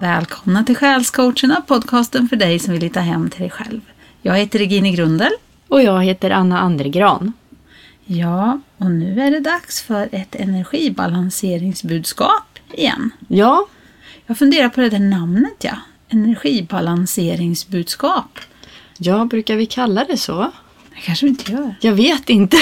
Välkomna till Själscoacherna, podcasten för dig som vill hitta hem till dig själv. Jag heter Regine Grundel. Och jag heter Anna Andergran. Ja, och nu är det dags för ett energibalanseringsbudskap igen. Ja, Jag funderar på det där namnet, ja. Energibalanseringsbudskap. ja, brukar vi kalla det så? Det kanske vi inte gör. Jag vet inte.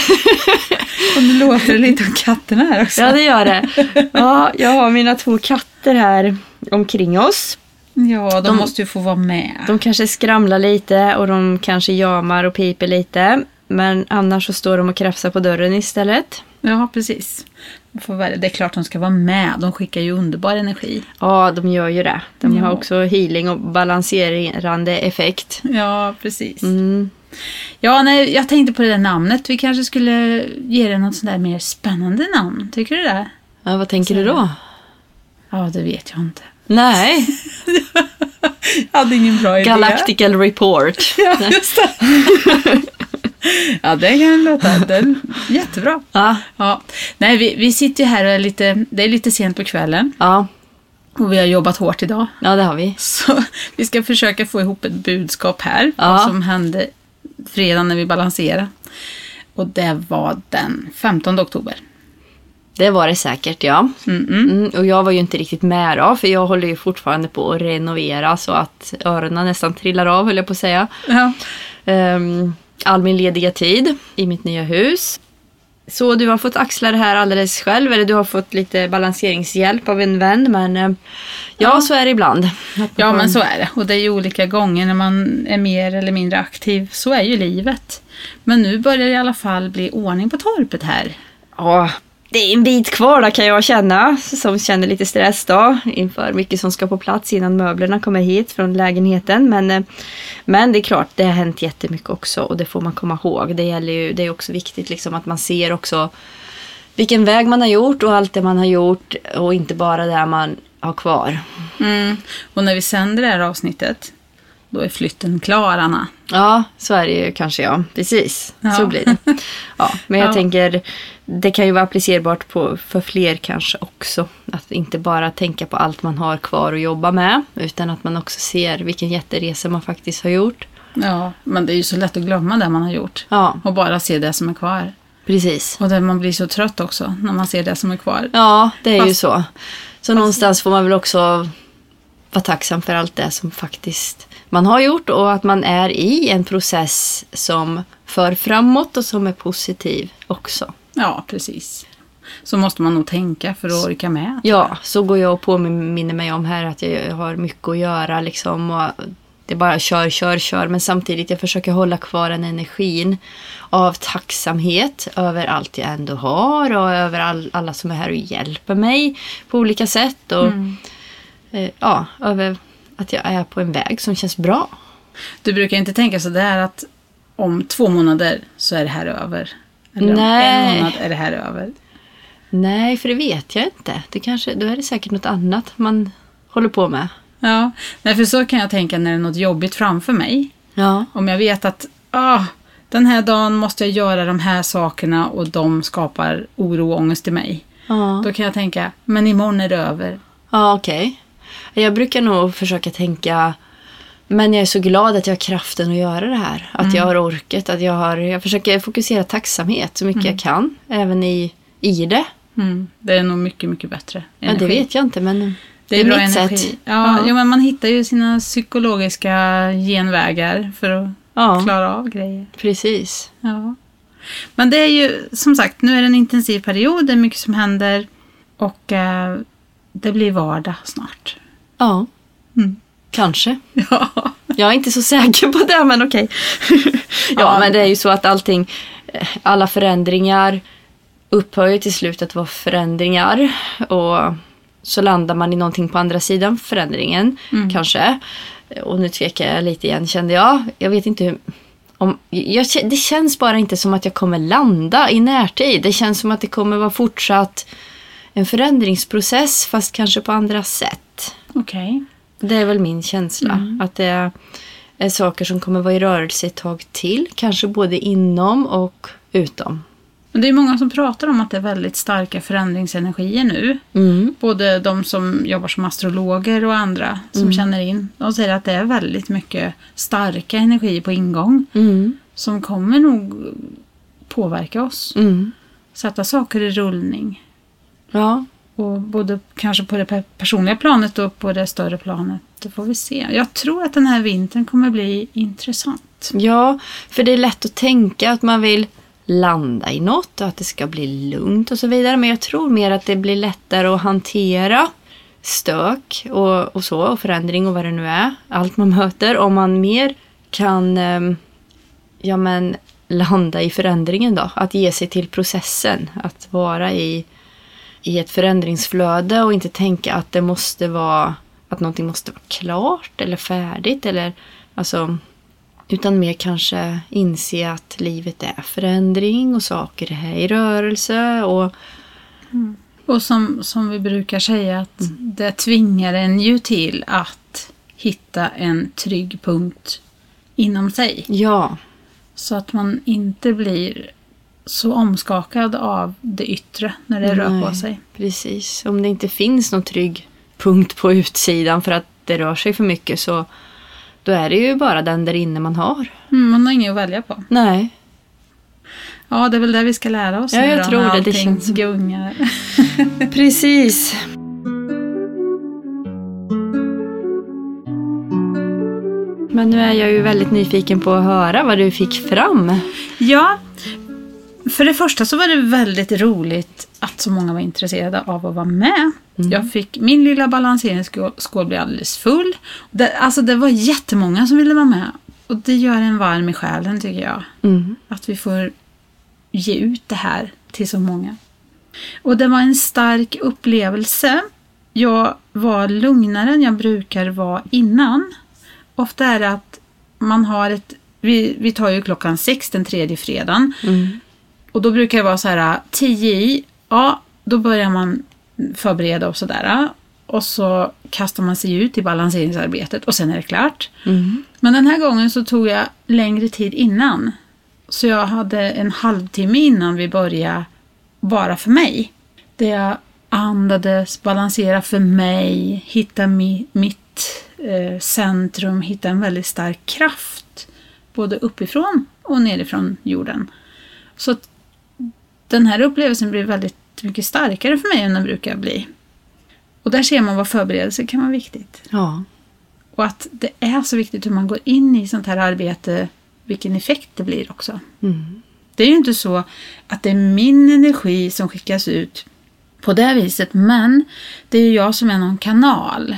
Och nu låter det lite om katterna här också. ja, det gör det. Ja, jag har mina två katter här omkring oss. Ja, de, De- måste ju få vara med. De kanske skramlar lite och de kanske jamar och piper lite. Men annars så står de och krafsar på dörren istället. Ja, precis. Det är klart de ska vara med. De skickar ju underbar energi. Ja, de gör ju det. De Ja. har också healing och balanserande effekt. Ja, precis. Mm. Ja, nej, jag tänkte på det där namnet. Vi kanske skulle ge det något sånt där mer spännande namn. Tycker du det? Ja, vad tänker du då? Ja, det vet jag inte. Nej, Jag hade ingen bra idé. Galactical Report. Ja, just det. ja, det kan låta den, jättebra. Ja, Ja. Nej, vi, vi sitter ju här och är lite, det är lite sent på kvällen ja, och vi har jobbat hårt idag. ja det har vi. Så vi ska försöka få ihop ett budskap här. Ja. Vad som hände fredag när vi balanserade. Och det var den 15 oktober. Det var det säkert, ja. Mm -mm. Mm, och jag var ju inte riktigt med då, för jag håller ju fortfarande på att renovera så att öronen nästan trillar av, höll jag på att säga. Ja. Ehm, all min lediga tid i mitt nya hus. Så du har fått axla det här alldeles själv, eller du har fått lite balanseringshjälp av en vän, men eh, ja, Ja. så är det ibland. ja, men så är det. Och det är ju olika gånger när man är mer eller mindre aktiv. Så är ju livet. Men nu börjar det i alla fall bli ordning på torpet här. Ja, det är en bit kvar då kan jag känna, som känner lite stress då inför mycket som ska på plats innan möblerna kommer hit från lägenheten. Men, eh, men det är klart, det har hänt jättemycket också och det får man komma ihåg. Det, gäller ju, det är också viktigt liksom att man ser också vilken väg man har gjort och allt det man har gjort och inte bara det man har kvar. Mm. Och när vi sänder det här avsnittet, då är flytten klar, Anna. Ja, så är det ju kanske ja. Precis, Ja. så blir det. Ja, men jag Ja. tänker, det kan ju vara applicerbart på, för fler kanske också. Att inte bara tänka på allt man har kvar att jobba med. Utan att man också ser vilken jätteresa man faktiskt har gjort. Ja, men det är ju så lätt att glömma det man har gjort. Ja, Och bara se det som är kvar. precis. Och där man blir så trött också när man ser det som är kvar. Ja, det är ju Fast- så. Så någonstans får man väl också vara tacksam för allt det som faktiskt man har gjort och att man är i en process som för framåt och som är positiv också. Ja, precis. Så måste man nog tänka för att orka med. Ja, så går jag och påminner mig om här att jag har mycket att göra liksom. Och det är bara kör, kör, kör. Men samtidigt jag försöker hålla kvar den energin av tacksamhet över allt jag ändå har och över all, alla som är här och hjälper mig på olika sätt. Och eh, ja, över att jag är på en väg som känns bra. Du brukar inte tänka så där att om två månader så är det här över. Eller om Nej. en månad är det här över. Nej, för det vet jag inte. Det kanske, då är det säkert något annat man håller på med. Ja, nej, för så kan jag tänka när det är något jobbigt framför mig. Ja, Om jag vet att ah, den här dagen måste jag göra de här sakerna och de skapar oro och ångest i mig. ja. Då kan jag tänka, men imorgon är det över. Ja, okej. Jag brukar nog försöka tänka, men jag är så glad att jag har kraften att göra det här. Att jag har orket, att jag har, jag försöker fokusera tacksamhet så mycket jag kan, även i, i det. Mm. Det är nog mycket, mycket bättre. Ja, det vet jag inte, men Det är, bra mitt energi. sätt. Ja, Ja. Jo, men man hittar ju sina psykologiska genvägar för att Ja, klara av grejer. precis. Ja. Men det är ju som sagt, nu är det en intensiv period, det är mycket som händer och eh, det blir vardag snart. Ja, Mm. kanske. Ja. Jag är inte så säker på det, men okej. ja, Ja. men det är ju så att allting, eh, alla förändringar upphör ju till slut att vara förändringar. Och så landar man i någonting på andra sidan förändringen, kanske. Och nu tvekar jag lite igen, kände jag. Jag vet inte hur... Om, jag, det känns bara inte som att jag kommer landa i närtid. Det känns som att det kommer vara fortsatt en förändringsprocess, fast kanske på andra sätt. Okej. Det är väl min känsla. Att det är saker som kommer vara i rörelse ett tag till. Kanske både inom och utom. Det är många som pratar om att det är väldigt starka förändringsenergier nu. Mm. Både de som jobbar som astrologer och andra som känner in. De säger att det är väldigt mycket starka energier på ingång. Mm. Som kommer nog påverka oss. Mm. Sätta saker i rullning. Ja. Och både kanske på det pe- personliga planet och på det större planet. Det får vi se. Jag tror att den här vintern kommer bli intressant. ja, för det är lätt att tänka att man vill landa i något och att det ska bli lugnt och så vidare. Men jag tror mer att det blir lättare att hantera stök och, och så och förändring och vad det nu är. Allt man möter. Om man mer kan ehm, ja, men, landa i förändringen då. Att ge sig till processen. Att vara i, i ett förändringsflöde och inte tänka att det måste vara att någonting måste vara klart eller färdigt. Eller, alltså, utan mer kanske inse att livet är förändring och saker är i rörelse. Och, Och som, som vi brukar säga att det tvingar en ju till att hitta en trygg punkt inom sig. ja, Så att man inte blir så omskakad av det yttre när det rör på Nej. sig. precis. Om det inte finns någon trygg punkt på utsidan för att det rör sig för mycket så då är det ju bara den där inne man har. Mm, man har inget att välja på. Nej, Ja, det är väl det vi ska lära oss Ja, jag tror det. Det känns gungar. precis. Men nu är jag ju väldigt nyfiken på att höra vad du fick fram. Ja, för det första så var det väldigt roligt att så många var intresserade av att vara med. Jag fick, min lilla balanseringsskål blev alldeles full. Det, alltså det var jättemånga som ville vara med. Och det gör en varm i själen tycker jag. Mm. Att vi får ge ut det här till så många. Och det var en stark upplevelse. Jag var lugnare än jag brukar vara innan. Ofta är det att man har ett... Vi, vi tar ju klockan sex den tredje fredagen. Mm. Och då brukar det vara så här, tio i, ja, då börjar man förbereda och sådär. Och så kastar man sig ut i balanseringsarbetet och sen är det klart. Mm. Men den här gången så tog jag längre tid innan. Så jag hade en halvtimme innan vi började bara för mig. Där jag andades, balansera för mig, hitta mi, mitt eh, centrum, hitta en väldigt stark kraft. Både uppifrån och nerifrån jorden. Så den här upplevelsen blev väldigt mycket starkare för mig än den brukar bli. Och där ser man vad förberedelse kan vara viktigt. Ja. Och att det är så viktigt hur man går in i sånt här arbete, vilken effekt det blir också. Mm. Det är ju inte så att det är min energi som skickas ut på det viset, men det är ju jag som är någon kanal.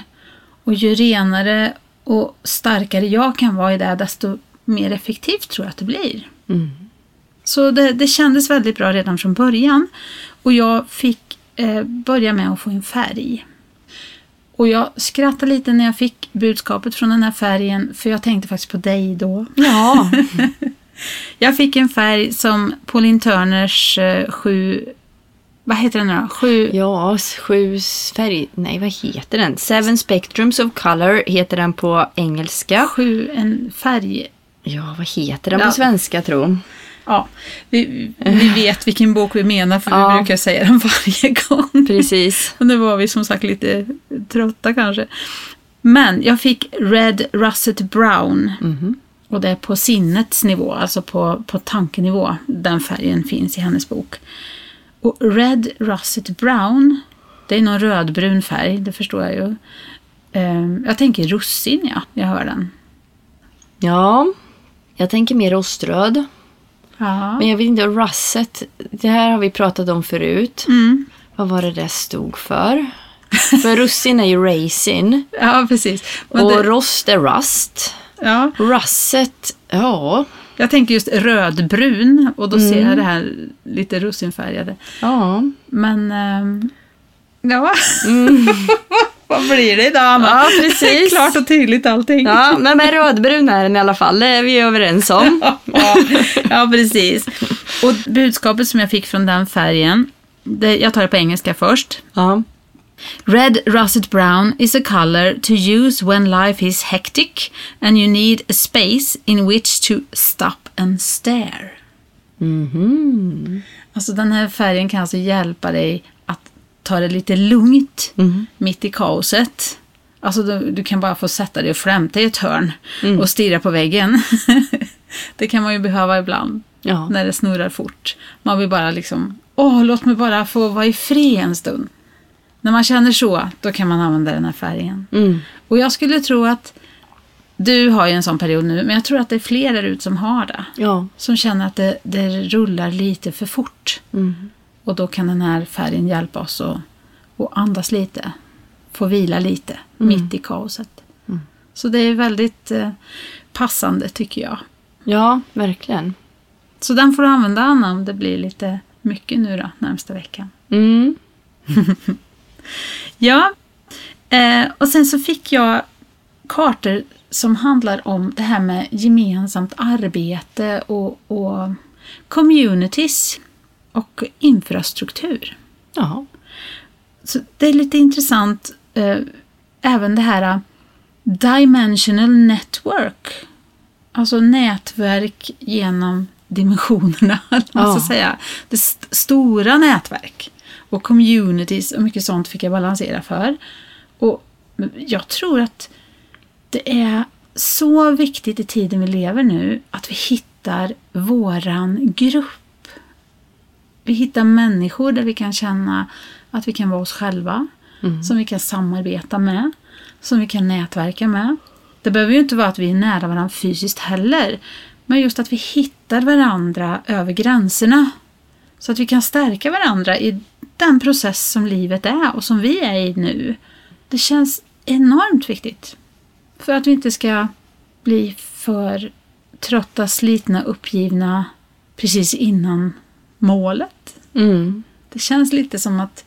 Och ju renare och starkare jag kan vara i det, desto mer effektivt tror jag att det blir. Mm. Så det, det kändes väldigt bra redan från början. Och jag fick eh, börja med att få en färg. Och jag skrattade lite när jag fick budskapet från den här färgen, för jag tänkte faktiskt på dig då. Ja. Jag fick en färg som Pauline Turners eh, sju... Vad heter den då? Sju... Ja, sju färg... Nej, vad heter den? Seven Spectrums of Color heter den på engelska. Sju, en färg... Ja, vad heter den Ja. på svenska tro? Ja, vi, vi vet vilken bok vi menar för Ja. vi brukar säga den varje gång. Precis. Och nu var vi som sagt lite trötta kanske. Men jag fick Red Russet Brown. Mhm. Och det är på sinnets nivå, alltså på, på tankenivå. Den färgen finns i hennes bok. Och Red Russet Brown, det är någon rödbrun färg, det förstår jag ju. Ehm, jag tänker russin, ja, jag hör den. Ja, jag tänker mer roströd. Ja. Men jag vet inte, russet, det här har vi pratat om förut. Mm. Vad var det det stod för? för russin är ju raisin ja, precis. Men och det, rost är rust. ja, Russet, ja. jag tänker just rödbrun och då ser Mm. jag det här lite russinfärgade. Ja, Men, ehm, ja. Vad blir det idag, Anna? ja precis. Klart och tydligt allting. Ja, men med rödbrun är den i alla fall, det är vi överens om. ja, ja, precis. Och budskapet som jag fick från den färgen, det, jag tar det på engelska först. Ja. Red russet brown is a color to use when life is hectic and you need a space in which to stop and stare. Mhm. Alltså den här färgen kan alltså hjälpa dig ta det lite lugnt Mm. mitt i kaoset. Alltså du, du kan bara få sätta dig och flämta i ett hörn Mm. och stirra på väggen. det kan man ju behöva ibland Ja. när det snurrar fort. Man vill bara liksom, åh låt mig bara få vara i fred en stund. När man känner så, då kan man använda den här färgen. Mm. Och jag skulle tro att du har ju en sån period nu, men jag tror att det är fler där ute som har det. Ja. Som känner att det, det rullar lite för fort. Mm. Och då kan den här färgen hjälpa oss att, att andas lite. Få vila lite mitt i kaoset. Så det är väldigt eh, passande tycker jag. Ja, verkligen. Så den får du använda Anna om det blir lite mycket nu då närmsta veckan. Mm. Ja, eh, och sen så fick jag kartor som handlar om det här med gemensamt arbete och, och communities och infrastruktur. Ja. Så det är lite intressant eh, även det här eh, dimensional network. Alltså nätverk genom dimensionerna, Ja. säga. Det st- stora nätverk. Och communities och mycket sånt fick jag balansera för. Och jag tror att det är så viktigt i tiden vi lever nu att vi hittar våran grupp. Vi hittar människor där vi kan känna att vi kan vara oss själva. Som vi kan samarbeta med. Som vi kan nätverka med. Det behöver ju inte vara att vi är nära varandra fysiskt heller. Men just att vi hittar varandra över gränserna. Så att vi kan stärka varandra i den process som livet är och som vi är i nu. Det känns enormt viktigt. För att vi inte ska bli för trötta, slitna, uppgivna precis innan målet. Mm. Det känns lite som att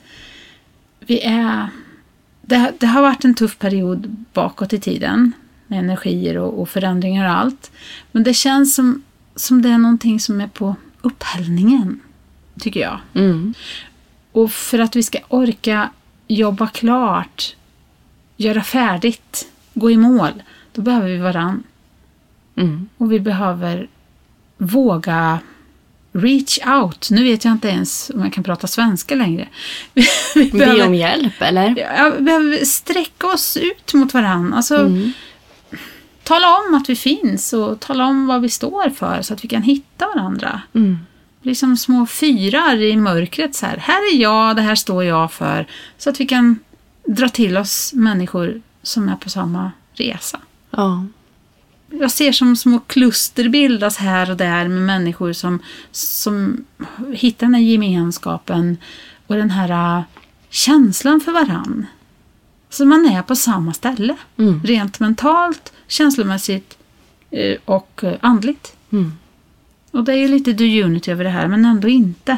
vi är... Det, det har varit en tuff period bakåt i tiden med energier och, och förändringar och allt. Men det känns som, som det är någonting som är på upphällningen, tycker jag. Mm. Och för att vi ska orka jobba klart, göra färdigt, gå i mål, då behöver vi varann. Mm. Och vi behöver våga reach out. Nu vet jag inte ens om jag kan prata svenska längre. Vi, vi Be behöver, om hjälp, eller? ja, vi behöver sträcka oss ut mot varandra. Alltså, Mm. Tala om att vi finns och tala om vad vi står för så att vi kan hitta varandra. Mm. blir som små fyrar i mörkret. Så här. här är jag, det här står jag för. Så att vi kan dra till oss människor som är på samma resa. Ja. Jag ser som små kluster bildas här och där med människor som, som hittar den här gemenskapen och den här äh, känslan för varann. Så man är på samma ställe. Mm. Rent mentalt, känslomässigt eh, och eh, andligt. Mm. Och det är lite the unity över det här, men ändå inte.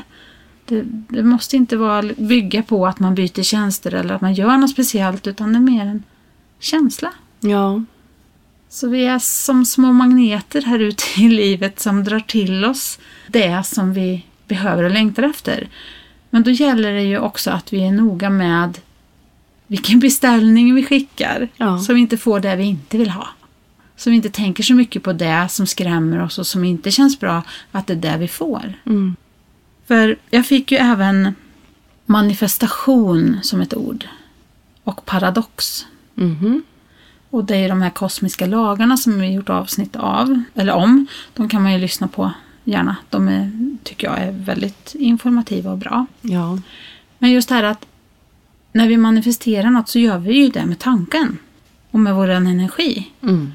Det, det måste inte vara, bygga på att man byter tjänster eller att man gör något speciellt, utan det är mer en känsla. Ja. Så vi är som små magneter här ute i livet som drar till oss det som vi behöver och längtar efter. Men då gäller det ju också att vi är noga med vilken beställning vi skickar. Ja. Så vi inte får det vi inte vill ha. Så vi inte tänker så mycket på det som skrämmer oss och som inte känns bra, att det är det vi får. Mm. För jag fick ju även manifestation som ett ord. Och paradox. Mhm. Och det är de här kosmiska lagarna som vi gjort avsnitt av, eller om. De kan man ju lyssna på gärna. De är, tycker jag är väldigt informativa och bra. Ja. Men just det här att när vi manifesterar något så gör vi ju det med tanken. Och med vår energi. Mm.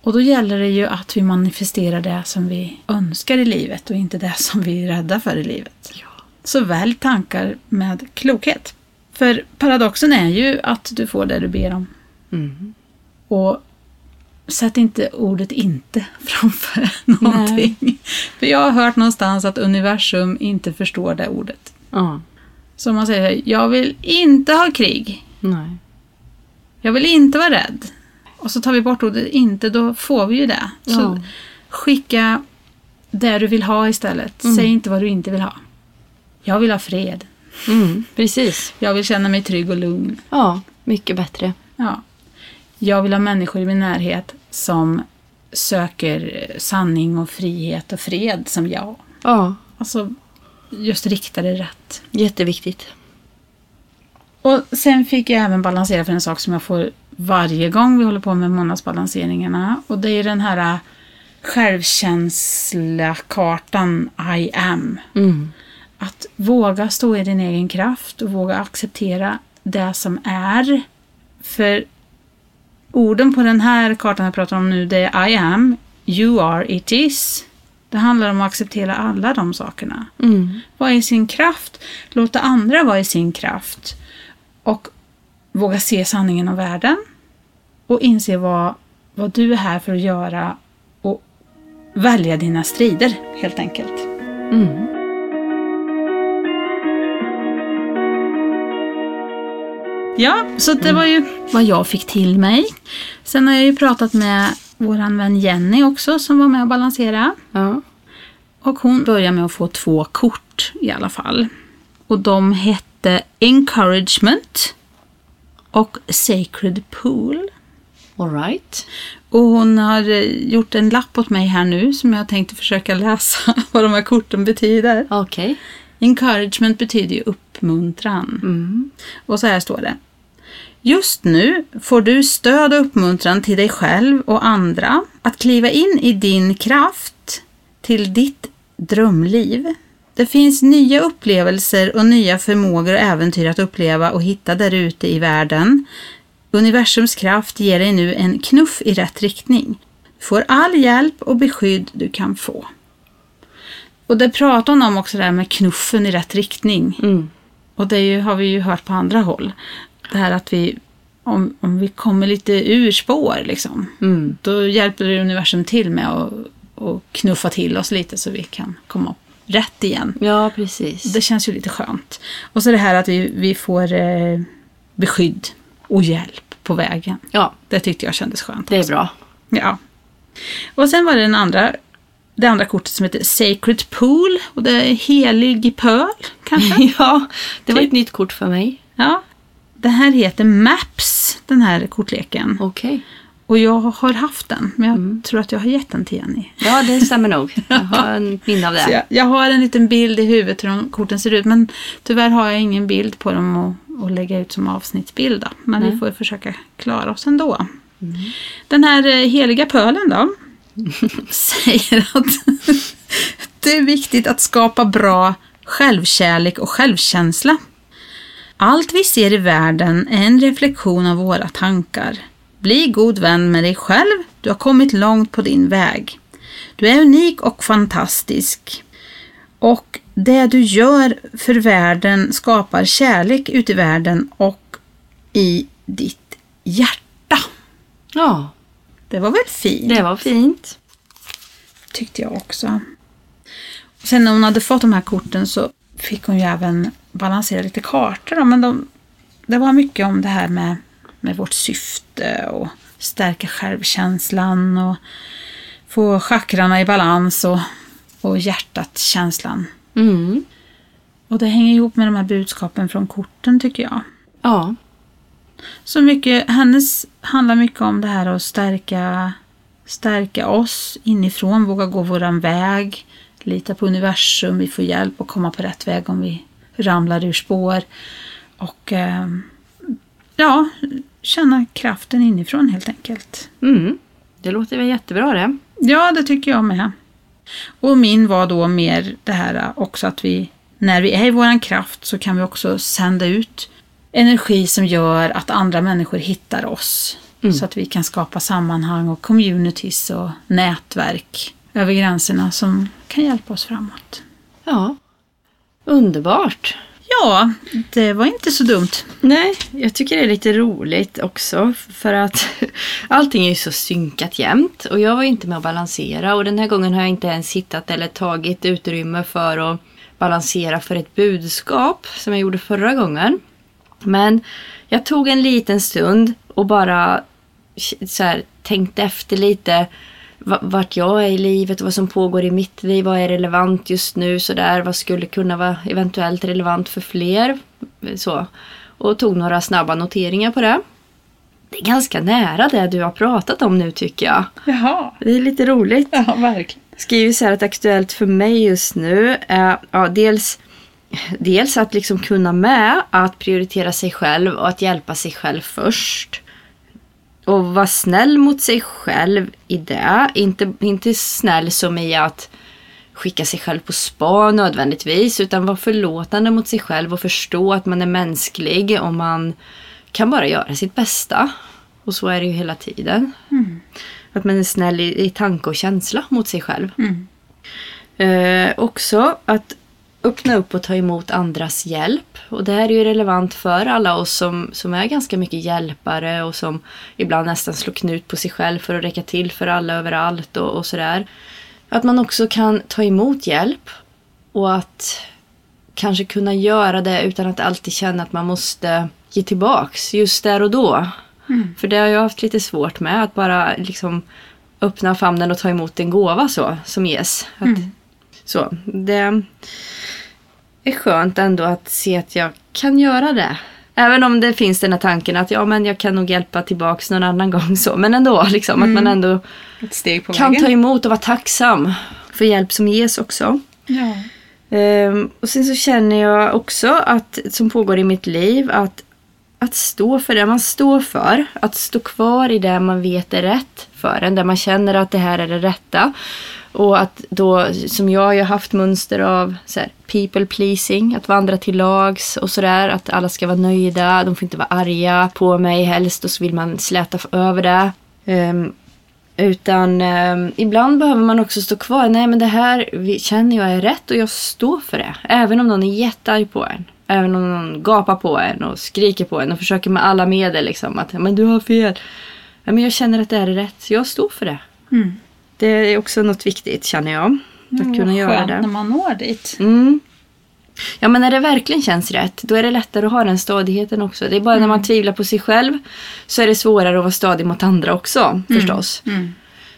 Och då gäller det ju att vi manifesterar det som vi önskar i livet och inte det som vi är rädda för i livet. Ja. Så välj tankar med klokhet. För paradoxen är ju att du får det du ber om. Mm. Och sätt inte ordet inte framför någonting. För jag har hört någonstans att universum inte förstår det ordet. Ja. Så man säger jag vill inte ha krig. Nej. Jag vill inte vara rädd. Och så tar vi bort ordet inte, då får vi ju det. Så Ja. skicka det du vill ha istället. Mm. Säg inte vad du inte vill ha. Jag vill ha fred. Mm. Precis. Jag vill känna mig trygg och lugn. Ja, mycket bättre. Ja. Jag vill ha människor i min närhet som söker sanning och frihet och fred som jag. Ja, Alltså, just rikta det rätt. jätteviktigt. Och sen fick jag även balansera för en sak som jag får varje gång vi håller på med månadsbalanseringarna. Och det är den här äh, självkänsla-kartan I am. Mm. Att våga stå i din egen kraft och våga acceptera det som är. För orden på den här kartan jag pratar om nu, det är I am, you are, it is. Det handlar om att acceptera alla de sakerna. Mm. Vara i sin kraft, låta andra vara i sin kraft och våga se sanningen om världen och inse vad, vad du är här för att göra och välja dina strider helt enkelt. Mm. Ja, så det var ju vad jag fick till mig. Sen har jag ju pratat med våran vän Jenny också som var med och balanserade. Ja. Och hon började med att få två kort i alla fall. Och de hette Encouragement och Sacred Pool. All right. Och hon har eh, gjort en lapp åt mig här nu som jag tänkte försöka läsa vad de här korten betyder. Okej. Encouragement betyder ju uppmuntran. Mm. Och så här står det. Just nu får du stöd och uppmuntran till dig själv och andra att kliva in i din kraft till ditt drömliv. Det finns nya upplevelser och nya förmågor och äventyr att uppleva och hitta där ute i världen. Universums kraft ger dig nu en knuff i rätt riktning. Du får all hjälp och beskydd du kan få. Och det pratar hon om också där med knuffen i rätt riktning. Mm. Och det ju, har vi ju hört på andra håll. Det här att vi, om, om vi kommer lite ur spår liksom. Mm. Då hjälper det universum till med att, att knuffa till oss lite så vi kan komma rätt igen. Ja, precis. Det känns ju lite skönt. Och så det här att vi, vi får eh, beskydd och hjälp på vägen. Ja, Det tyckte jag kändes skönt. det är också. bra. Ja. Och sen var det den andra, det andra kortet som heter Sacred Pool. Och det är helig pöl kanske. ja, det var Typ. ett nytt kort för mig. Ja. Det här heter Maps, den här kortleken. Okej. Och jag har haft den, men jag tror att jag har gett den till Jenny. Ja, det stämmer nog. Jag har en minne av det. jag, jag har en liten bild i huvudet hur de korten ser ut, men tyvärr har jag ingen bild på dem att, att lägga ut som avsnittsbild. Då. Men vi Nej. får försöka klara oss ändå. Den här eh, heliga pölen då, säger att det är viktigt att skapa bra självkärlek och självkänsla. Allt vi ser i världen är en reflektion av våra tankar. Bli god vän med dig själv, du har kommit långt på din väg. Du är unik och fantastisk. Och det du gör för världen skapar kärlek ute i världen och i ditt hjärta. Ja, det var väl fint? det var fint. tyckte jag också. Sen när hon hade fått de här korten så fick hon ju även balansera lite kartor. Då, men de, det var mycket om det här med, med vårt syfte och stärka självkänslan och få chakrarna i balans och, och hjärtat känslan. Mm. Och det hänger ihop med de här budskapen från korten tycker jag. Ja, Så mycket, hennes handlar mycket om det här att stärka, stärka oss inifrån, våga gå våran väg, lita på universum, vi får hjälp att komma på rätt väg om vi ramlar ur spår. Och eh, ja, känna kraften inifrån helt enkelt. mm. det låter väl jättebra det. Ja, det tycker jag med. Och min var då mer det här också att vi, när vi är i våran kraft så kan vi också sända ut energi som gör att andra människor hittar oss. Så att vi kan skapa sammanhang och communities och nätverk över gränserna som kan hjälpa oss framåt. Ja, underbart. Ja, det var inte så dumt. Nej, jag tycker det är lite roligt också för att allting är ju så synkat jämt och jag var inte med att balansera och den här gången har jag inte ens hittat eller tagit utrymme för att balansera för ett budskap som jag gjorde förra gången. Men jag tog en liten stund och bara så här, tänkte efter lite va- vart jag är i livet och vad som pågår i mitt liv. Vad är relevant just nu? Så där, vad skulle kunna vara eventuellt relevant för fler? Så. Och tog några snabba noteringar på det. Det är ganska nära det du har pratat om nu tycker jag. Jaha. Det är lite roligt. Ja, verkligen. skriver så här att aktuellt för mig just nu är ja, dels, dels att liksom kunna med att prioritera sig själv och att hjälpa sig själv först. Och vara snäll mot sig själv i det. Inte, inte snäll som i att skicka sig själv på spa nödvändigtvis. Utan vara förlåtande mot sig själv och förstå att man är mänsklig och man kan bara göra sitt bästa. Och så är det ju hela tiden. Mm. Att man är snäll i, i tanke och känsla mot sig själv. Mm. Eh, också att öppna upp och ta emot andras hjälp. Och det här är ju relevant för alla oss som, som är ganska mycket hjälpare och som ibland nästan slår knut på sig själv för att räcka till för alla överallt och, och sådär. Att man också kan ta emot hjälp och att kanske kunna göra det utan att alltid känna att man måste ge tillbaks just där och då. Mm. För det har jag haft lite svårt med, att bara liksom öppna famnen och ta emot en gåva så, som ges. Att, Mm. Så, det är skönt ändå att se att jag kan göra det. Även om det finns den här tanken att ja, men jag kan nog hjälpa tillbaks någon annan gång. så. Men ändå, liksom, att man ändå steg på kan vägen. ta emot och vara tacksam för hjälp som ges också. Ja. Ehm, och sen så känner jag också att, som pågår i mitt liv, att, att stå för det man står för. Att stå kvar i det man vet är rätt för en. Där man känner att det här är det rätta. Och att då, som jag har haft mönster av så här, people pleasing, att vandra till lags och sådär. Att alla ska vara nöjda, de får inte vara arga på mig helst och så vill man släta över det. Um, utan eh, ibland behöver man också stå kvar. Nej men det här känner jag är rätt och jag står för det. Även om någon är jättearg på en. Även om någon gapar på en och skriker på en och försöker med alla medel liksom att men du har fel. Ja, men jag känner att det här är rätt. Så jag står för det. Mm. Det är också något viktigt känner jag. Att Ja, kunna göra det. när man når dit. Mm. Ja men när det verkligen känns rätt då är det lättare att ha den stadigheten också. Det är bara när man tvivlar på sig själv så är det svårare att vara stadig mot andra också förstås. Mm.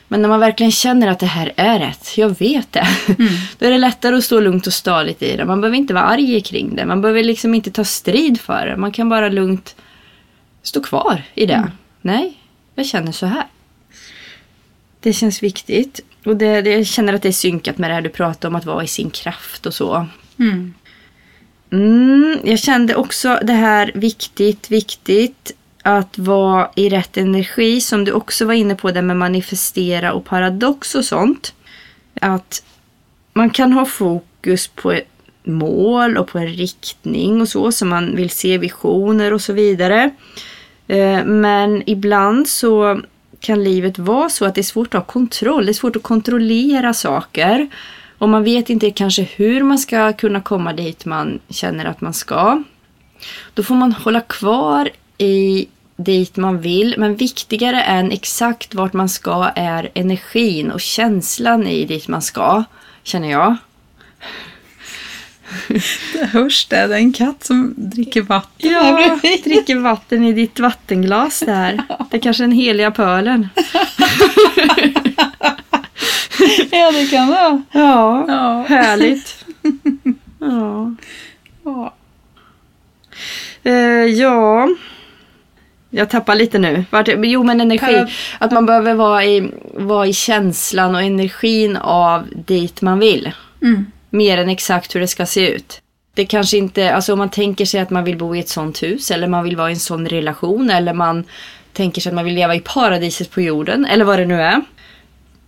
Men när man verkligen känner att det här är rätt, jag vet det. Då är det lättare att stå lugnt och stadigt i det. Man behöver inte vara arg kring det. Man behöver liksom inte ta strid för det. Man kan bara lugnt stå kvar i det. Nej, jag känner så här. Det känns viktigt. Och det, det, jag känner att det är synkat med det här du pratar om att vara i sin kraft och så. Mm. Mm, jag kände också det här viktigt, viktigt att vara i rätt energi som du också var inne på det med manifestera och paradox och sånt. Att man kan ha fokus på ett mål och på en riktning och så som man vill se visioner och så vidare. Eh, Men ibland så kan livet vara så att det är svårt att ha kontroll. Det är svårt att kontrollera saker. Och man vet inte kanske hur man ska kunna komma dit man känner att man ska. Då får man hålla kvar i dit man vill. Men viktigare än exakt vart man ska är energin och känslan i dit man ska. Känner jag. Det hörs det. Det är en katt som dricker vatten här Ja, bredvid. dricker vatten i ditt vattenglas där. Det är kanske den heliga pölen. Ja, det kan det vara. Ja, Ja. härligt. Ja. Ja. Eh, ja. Jag tappar lite nu. Vart, jo men energi. Att man behöver vara i, vara i känslan och energin av dit man vill. Mm. Mer än exakt hur det ska se ut. Det kanske inte, alltså om man tänker sig att man vill bo i ett sånt hus eller man vill vara i en sån relation eller man tänker sig att man vill leva i paradiset på jorden eller vad det nu är.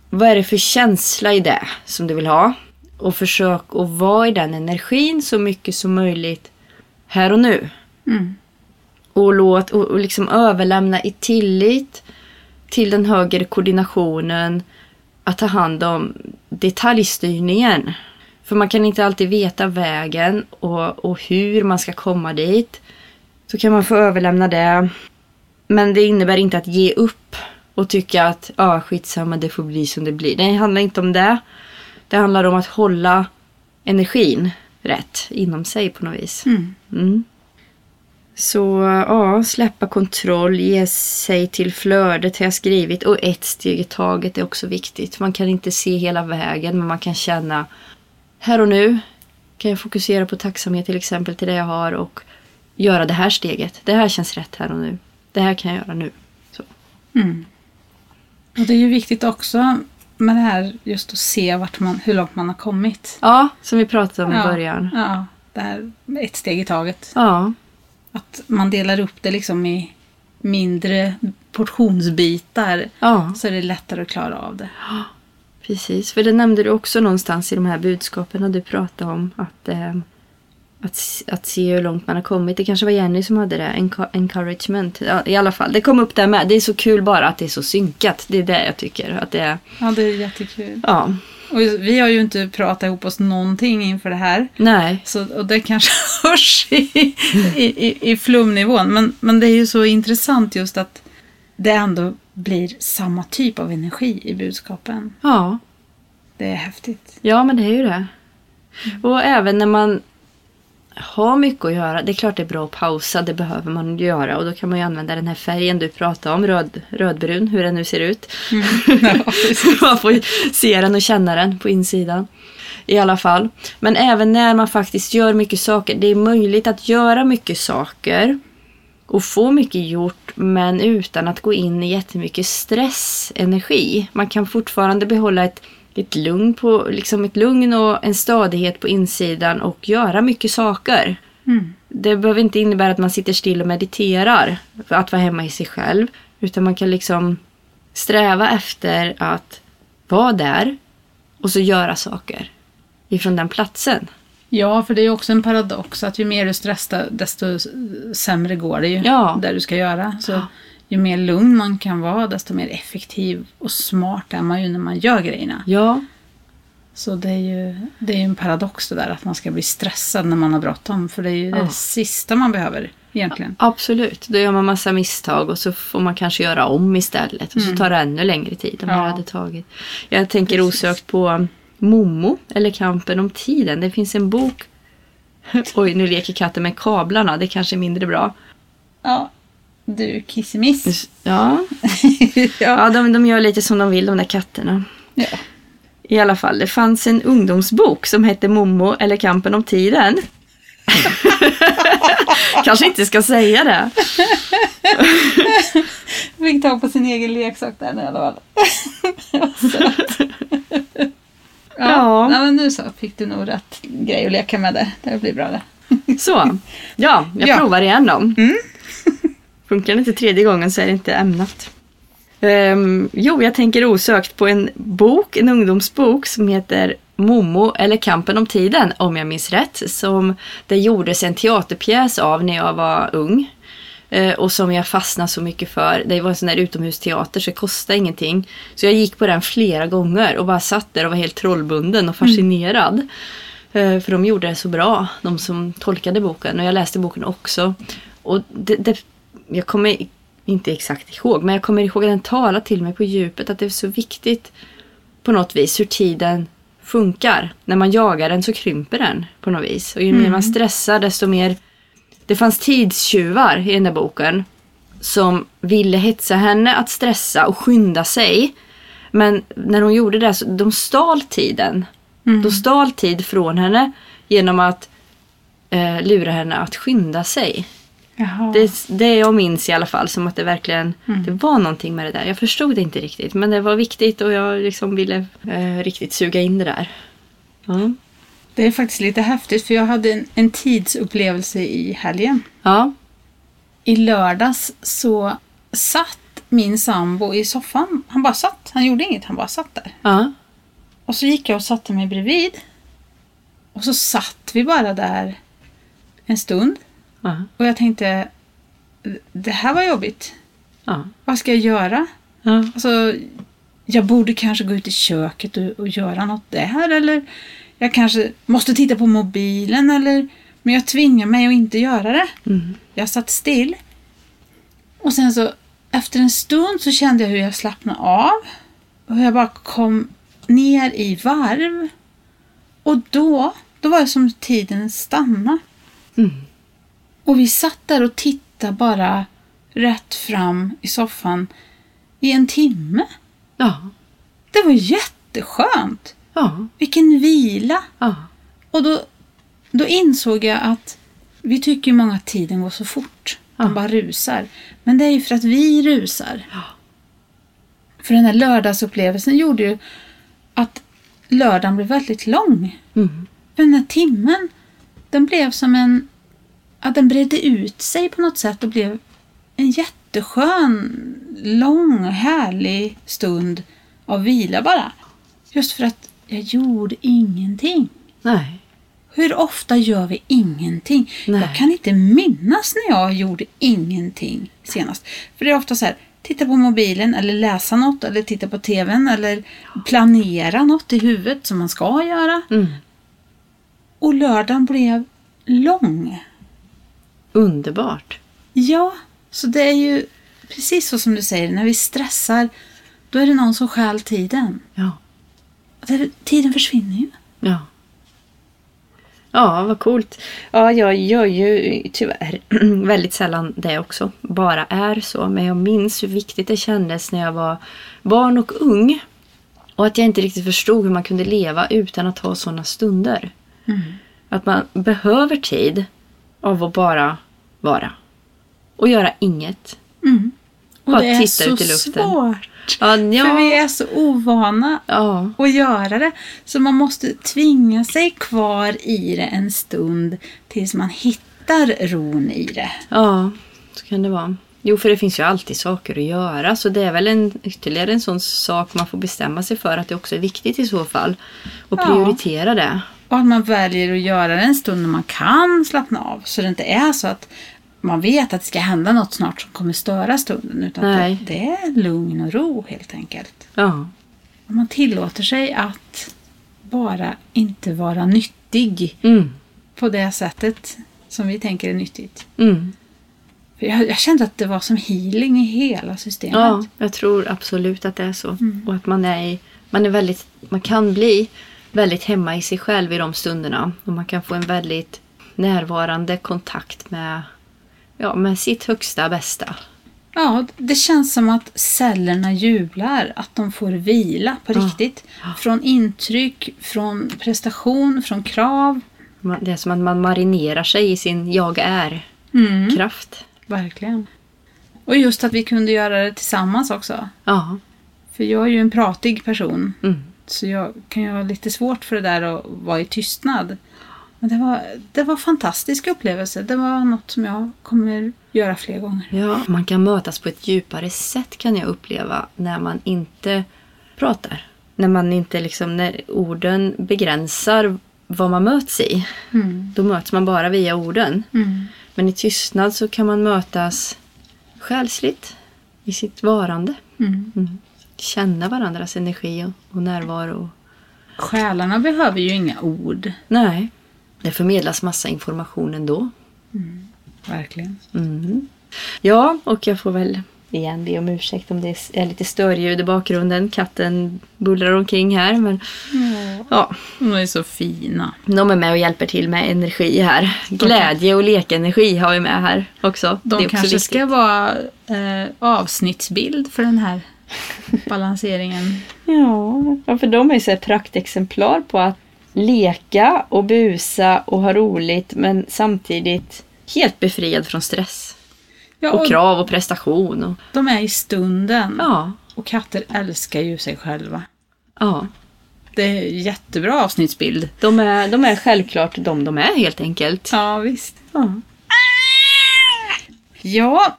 Vad är det för känsla i det som du vill ha? Och försök att vara i den energin så mycket som möjligt här och nu. Mm. Och, låt, och, och liksom överlämna i tillit till den högre koordinationen att ta hand om detaljstyrningen. För man kan inte alltid veta vägen och, och hur man ska komma dit. Så kan man få överlämna det. Men det innebär inte att ge upp och tycka att ah, skitsamma, det får bli som det blir. Det handlar inte om det. Det handlar om att hålla energin rätt inom sig på något vis. Mm. Mm. Så ja, släppa kontroll, ge sig till flödet har jag skrivit. Och ett steg i taget är också viktigt. Man kan inte se hela vägen men man kan känna här och nu kan jag fokusera på tacksamhet till exempel till det jag har och göra det här steget. Det här känns rätt här och nu. Det här kan jag göra nu. Mm. Och det är ju viktigt också med det här just att se vart man, hur långt man har kommit. Ja, som vi pratade om i Ja. början. Ja, det här ett steg i taget. Ja, Att man delar upp det liksom i mindre portionsbitar ja, så är det lättare att klara av det. Precis. För det nämnde du också någonstans i de här budskapen du pratade om. Att, eh, att, att se hur långt man har kommit. Det kanske var Jenny som hade det. Enco- encouragement. Ja, I alla fall, det kom upp där med. Det är så kul bara att det är så synkat. Det är det jag tycker. Att det är, Ja, det är jättekul. ja, Och vi har ju inte pratat ihop oss någonting inför det här. nej. Så, och det kanske hörs i, i, i, i flumnivån. Men, men det är ju så intressant just att det ändå blir samma typ av energi i budskapen. Ja, Det är häftigt. Ja, men det är ju det. Och även när man har mycket att göra. Det är klart det är bra att pausa, det behöver man göra. Och då kan man ju använda den här färgen du pratade om, röd, rödbrun, hur den nu ser ut. Ja, precis. man får se den och känna den på insidan. I alla fall. Men även när man faktiskt gör mycket saker. Det är möjligt att göra mycket saker och få mycket gjort men utan att gå in i jättemycket stressenergi. Man kan fortfarande behålla ett, ett, lugn på, liksom ett lugn och en stadighet på insidan och göra mycket saker. Mm. Det behöver inte innebära att man sitter still och mediterar för att vara hemma i sig själv. Utan man kan liksom sträva efter att vara där och så göra saker ifrån den platsen. Ja, för det är också en paradox att ju mer du stressar desto sämre går det ju. Ja. Där du ska göra. Så Ja. ju mer lugn man kan vara desto mer effektiv och smart är man ju när man gör grejerna. Ja, Så det är ju det är en paradox det där att man ska bli stressad när man har bråttom. För det är ju Ja. det sista man behöver egentligen. absolut. Då gör man massa misstag och så får man kanske göra om istället. Och så Mm. tar det ännu längre tid än Ja. det hade tagit. Jag tänker Precis. osökt på Momo, eller Kampen om tiden. Det finns en bok. Oj, nu leker katten med kablarna. Det kanske är mindre bra. Ja, du kissemiss. Ja, ja. ja de, de gör lite som de vill de där katterna. ja. I alla fall, det fanns en ungdomsbok som hette Momo eller Kampen om tiden. Kanske inte ska säga det. Fick ta på sin egen leksak där i alla fall. Ja, Ja. ja. men nu så fick du nog rätt grej att leka med det. Det blir bra det. Så, ja, jag Ja. provar igen då. Mm. Funkar det inte tredje gången så är det inte ämnat. Ehm, jo, jag tänker osökt på en bok, en ungdomsbok som heter Momo eller Kampen om tiden, om jag minns rätt. Som det gjordes en teaterpjäs av när jag var ung. Eh, och som jag fastnade så mycket för. Det var en sån där utomhusteater så det kostade ingenting. Så jag gick på den flera gånger och bara satt där och var helt trollbunden och fascinerad. Eh, För de gjorde det så bra, de som tolkade boken. Och jag läste boken också. Och det, det, jag kommer inte exakt ihåg, men jag kommer ihåg att den talade till mig på djupet. Att det är så viktigt på något vis hur tiden funkar. När man jagar den så krymper den på något vis. Och ju mer man stressar desto mer... Det fanns tidstjuvar i den där boken som ville hetsa henne att stressa och skynda sig. Men när hon gjorde det så de stal tiden. De stal tid från henne genom att eh, lura henne att skynda sig. Jaha. Det, det jag minns i alla fall som att det verkligen det var någonting med det där. Jag förstod det inte riktigt men det var viktigt och jag liksom ville eh, riktigt suga in det där. Ja. Det är faktiskt lite häftigt för jag hade en, en tidsupplevelse i helgen. Ja. I lördags så satt min sambo i soffan. Han bara satt. Han gjorde inget, han bara satt där. Ja. Och så gick jag och satte mig bredvid. Och så satt vi bara där en stund. Ja. Och jag tänkte, det här var jobbigt. Ja. Vad ska jag göra? Ja. Alltså, jag borde kanske gå ut i köket och, och göra något där. Eller jag kanske måste titta på mobilen. Eller, men jag tvingar mig att inte göra det. Mm. Jag satt still. Och sen så efter en stund så kände jag hur jag slappnade av. Och jag bara kom ner i varv. Och då, då var det som tiden stannade. Mm. Och vi satt där och tittade bara rätt fram i soffan i en timme. Ja. Det var jätteskönt. Ja. Vilken vila. Ja. Och då, då insåg jag att vi tycker ju många att tiden går så fort. Den Ja. bara rusar. Men det är ju för att vi rusar. Ja. För den här lördagsupplevelsen gjorde ju att lördagen blev väldigt lång. Mm. För den här timmen, den blev som en... Ja, den bredde ut sig på något sätt och blev en jätteskön, lång, härlig stund av vila bara. Just för att jag gjorde ingenting. Nej. Hur ofta gör vi ingenting? Nej. Jag kan inte minnas när jag gjorde ingenting senast. För det är ofta så här, titta på mobilen eller läsa något eller titta på tvn eller planera något i huvudet som man ska göra. Mm. Och lördagen blev lång. Underbart. Ja, så det är ju precis så som du säger, när vi stressar då är det någon som stjäl tiden. Ja. Tiden försvinner ju. Ja. Ja, vad coolt. Ja, jag gör ju tyvärr väldigt sällan det också. Bara är så. Men jag minns hur viktigt det kändes när jag var barn och ung. Och att jag inte riktigt förstod hur man kunde leva utan att ha sådana stunder. Att man behöver tid av att bara vara. Och göra inget. Mm. Och Bara det är titta så ut i luften. svårt. Ja, För ja. vi är så ovana ja. att göra det. Så man måste tvinga sig kvar i det en stund tills man hittar ron i det. Ja, så kan det vara. Jo, för det finns ju alltid saker att göra. Så det är väl en, ytterligare en sån sak man får bestämma sig för att det också är viktigt i så fall. Och Ja. prioritera det. Och att man väljer att göra det en stund när man kan slappna av. Så det inte är så att man vet att det ska hända något snart som kommer störa stunden. Utan Nej. det, är lugn och ro helt enkelt. Ja, man tillåter sig att bara inte vara nyttig mm. på det sättet som vi tänker är nyttigt. Mm. Jag, jag kände att det var som healing i hela systemet. ja, jag tror absolut att det är så. Och att man är, man är väldigt, man kan bli väldigt hemma i sig själv i de stunderna. Och man kan få en väldigt närvarande kontakt med, ja, med sitt högsta bästa. Ja, det känns som att cellerna jublar, att de får vila på Ja. riktigt. Från intryck, från prestation, från krav. Det är som att man marinerar sig i sin jag är-kraft. Verkligen. Och just att vi kunde göra det tillsammans också. Ja. För jag är ju en pratig person. Mm. Så jag kan ju ha lite svårt för det där att vara i tystnad. Men det var, det var en fantastisk upplevelse. Det var något som jag kommer göra fler gånger. Ja, man kan mötas på ett djupare sätt kan jag uppleva när man inte pratar. När man inte liksom, när orden begränsar vad man möts i. Mm. Då möts man bara via orden. Mm. Men i tystnad så kan man mötas själsligt i sitt varande. Mm. Mm. Känna varandras energi och, och närvaro. Själarna behöver ju inga ord. Nej, det förmedlas massa information ändå. Verkligen. Mm. Ja, och jag får väl igen be om ursäkt om det är lite störljud i bakgrunden. Katten bullrar omkring här. Men ja, De är så fina. de är med och hjälper till med energi här. Glädje och lekenergi har vi med här också. De också kanske viktigt. ska vara eh, avsnittsbild för den här balanseringen. Ja, för de är så här praktexemplar på att leka och busa och ha roligt men samtidigt helt befriad från stress. Ja, Och och krav och prestation. Och, de är i stunden. ja, Och katter älskar ju sig själva. ja. Det är jättebra avsnittsbild. De är, de är självklart de de är helt enkelt. Ja, visst. Ja. Ja,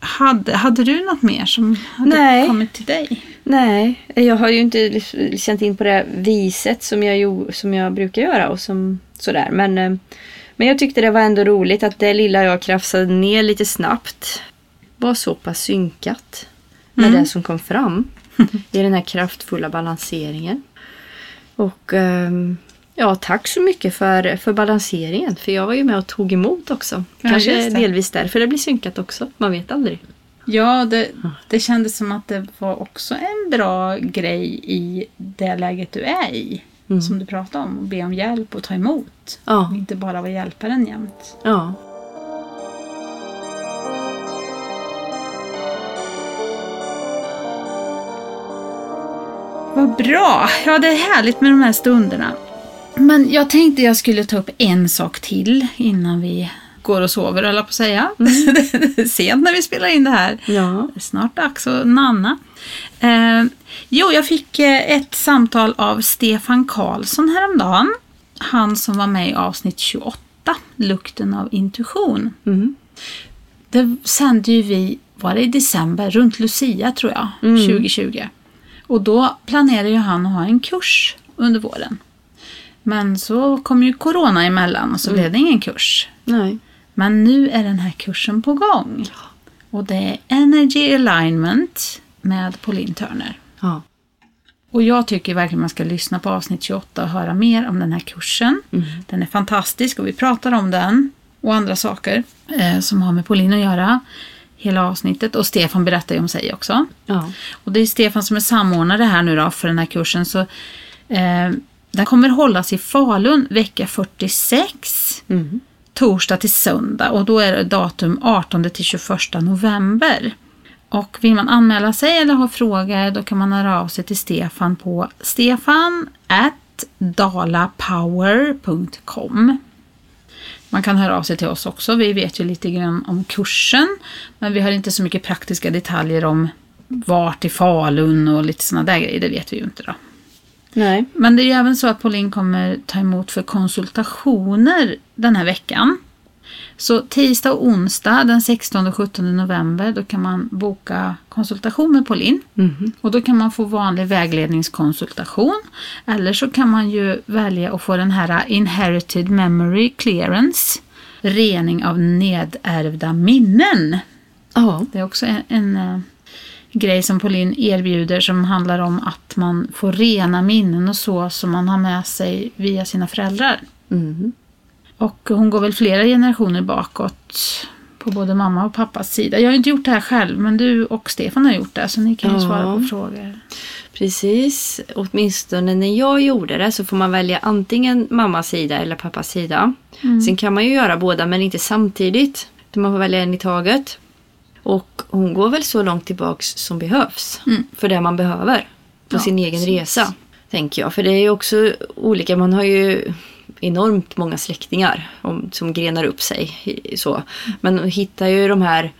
hade, hade du något mer som hade Nej. kommit till dig? Nej, jag har ju inte känt in på det viset som jag, som jag brukar göra och som sådär. Men, eh, men jag tyckte det var ändå roligt att det lilla jag krafsade ner lite snabbt var så pass synkat med Mm. det som kom fram i den här kraftfulla balanseringen. Och ehm, ja, tack så mycket för, för balanseringen. För jag var ju med och tog emot också. Ja, Kanske det. delvis därför det blir synkat också. Man vet aldrig. Ja, det, det kändes som att det var också en bra grej i det läget du är i. Mm. Som du pratade om, att be om hjälp och ta emot. Ja, Och inte bara vara hjälparen jämt. ja. Vad bra! Ja, det är härligt med de här stunderna. Men jag tänkte jag skulle ta upp en sak till innan vi går och sover, eller på att säga. det är sent när vi spelar in det här. Ja. Det är snart dags att nanna. Eh, jo, jag fick eh, ett samtal av Stefan Karlsson häromdagen. Han som var med i avsnitt 28, Lukten av intuition. Mm. Det sände ju vi, var det i december, runt Lucia tror jag, 2020. Och då planerade ju han att ha en kurs under våren. Men så kom ju corona emellan och så blev det ingen kurs. Nej. Men nu är den här kursen på gång. Och det är Energy Alignment med Pauline Turner. Ja. Och jag tycker verkligen man ska lyssna på avsnitt 28 och höra mer om den här kursen. Den är fantastisk och vi pratar om den och andra saker eh, som har med Pauline att göra. Hela avsnittet. Och Stefan berättar ju om sig också. Ja. Och det är Stefan som är samordnare här nu då för den här kursen. Så, eh, den kommer hållas i Falun vecka 46. Mm. Torsdag till söndag och då är det datum 18 till 21 november. Och vill man anmäla sig eller ha frågor då kan man höra av sig till Stefan på stefan dalapower.com Man kan höra av sig till oss också. Vi vet ju lite grann om kursen. Men vi har inte så mycket praktiska detaljer om vart i Falun och lite sådana där grejer. Det vet vi ju inte då. Nej. Men det är ju även så att Pauline kommer ta emot för konsultationer den här veckan. Så tisdag och onsdag den 16 och 17 november då kan man boka konsultation med Pauline. Mhm. Och då kan man få vanlig vägledningskonsultation. Eller så kan man ju välja att få den här Inherited Memory Clearance. Rening av nedärvda minnen. Ja. Det är också en, en eh, grej som Pauline erbjuder som handlar om att man får rena minnen och så som man har med sig via sina föräldrar. Mm. Och hon går väl flera generationer bakåt på både mamma och pappas sida. Jag har inte gjort det här själv men du och Stefan har gjort det så ni kan ju Ja. svara på frågor. Precis. Åtminstone när jag gjorde det så får man välja antingen mammas sida eller pappas sida. Sen kan man ju göra båda men inte samtidigt. Man får välja en i taget. Och hon går väl så långt tillbaks som behövs. För det man behöver. På Ja, sin egen precis. resa. Tänker jag. För det är ju också olika. Man har ju enormt många släktingar om, som grenar upp sig. Så. Men hittar ju de här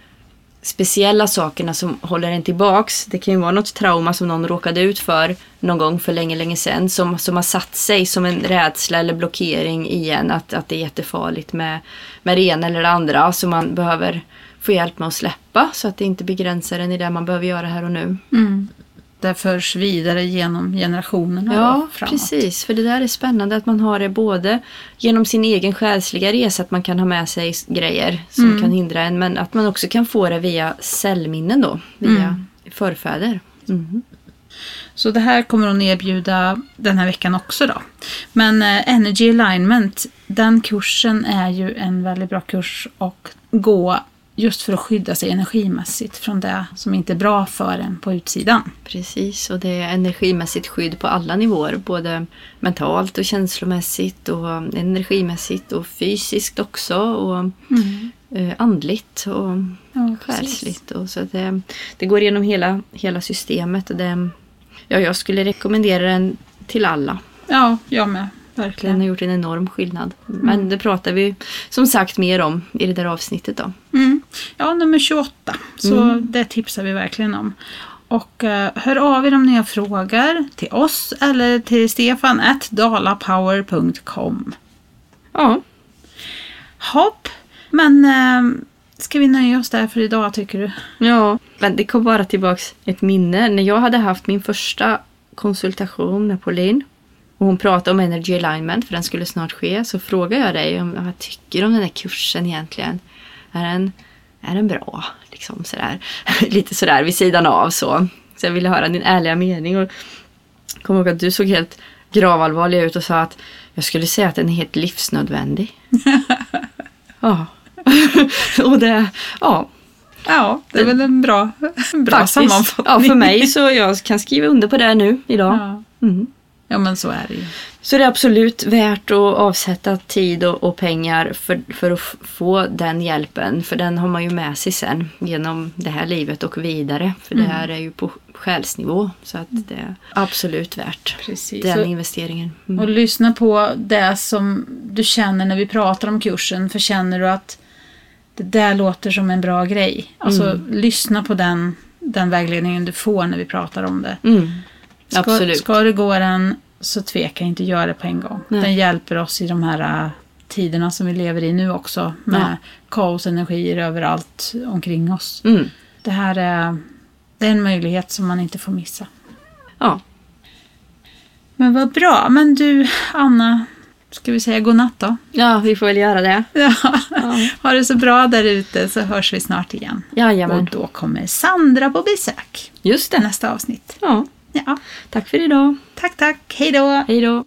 speciella sakerna som håller en tillbaks. Det kan ju vara något trauma som någon råkade ut för någon gång för länge, länge sedan. Som, som har satt sig som en rädsla eller blockering igen. Att, att det är jättefarligt med, med det ena eller det andra. Så man behöver få hjälp med att släppa. Så att det inte begränsar en i det man behöver göra här och nu. Mm. Det förs vidare genom generationerna Ja, då, framåt. precis. För det där är spännande att man har det både genom sin egen själsliga resa, att man kan ha med sig grejer som Mm. kan hindra en, men att man också kan få det via cellminnen då, via Mm. förfäder. Mhm. Så det här kommer hon erbjuda den här veckan också då. Men eh, Energy Alignment, den kursen är ju en väldigt bra kurs att gå just för att skydda sig energimässigt från det som inte är bra för en på utsidan. Precis, och det är energimässigt skydd på alla nivåer, både mentalt och känslomässigt och energimässigt och fysiskt också och eh, andligt och Ja, själsligt. Och så det, det går igenom hela, hela systemet. Och det, ja, jag skulle rekommendera den till alla. Ja, jag med. Den Verkligen. har gjort en enorm skillnad. Men det pratar vi som sagt mer om i det där avsnittet då. Mm. Ja, nummer 28. Så det tipsar vi verkligen om. Och eh, hör av er om ni har frågor till oss eller till stefan dalapower.com. Ja, Hopp. Men eh, ska vi nöja oss där för idag tycker du? ja. Men det kom bara tillbaks ett minne. När jag hade haft min första konsultation med Pauline och hon pratade om Energy Alignment för den skulle snart ske så frågade jag dig om vad tycker om den här kursen egentligen? Är den, är den bra? Liksom sådär. Lite sådär vid sidan av så. Så jag ville höra din ärliga mening. Och jag kommer ihåg att du såg helt gravallvarlig ut och sa att jag skulle säga att den är helt livsnödvändig. ja. och det, ja. Ja, det är väl en bra, bra Faktiskt. sammanfattning. Ja, för mig så jag kan skriva under på det nu idag. Ja. Mm. Ja, men så är det ju. Så det är absolut värt att avsätta tid och, och pengar för, för att få den hjälpen. För den har man ju med sig sen genom det här livet och vidare. För det här är ju på själsnivå. Så att det är absolut värt Precis. den Och- investeringen. Mm. Och lyssna på det som du känner när vi pratar om kursen. För känner du att det där låter som en bra grej. Alltså lyssna på den, den vägledningen du får när vi pratar om det. Ska, Absolut. ska du gå den så tveka inte göra det på en gång. Nej. Den hjälper oss i de här äh, tiderna som vi lever i nu också. Med Ja. kaosenergier överallt omkring oss. Mm. Det här är, det är en möjlighet som man inte får missa. Ja. Men vad bra. Men du, Anna, ska vi säga godnatt då? ja, vi får väl göra det. Ja. Ja. Ha det så bra där ute så hörs vi snart igen. Jajamän. Och då kommer Sandra på besök Just det. nästa avsnitt. Ja. Ja, Tack för idag. tack, tack. Hej då. Hej då.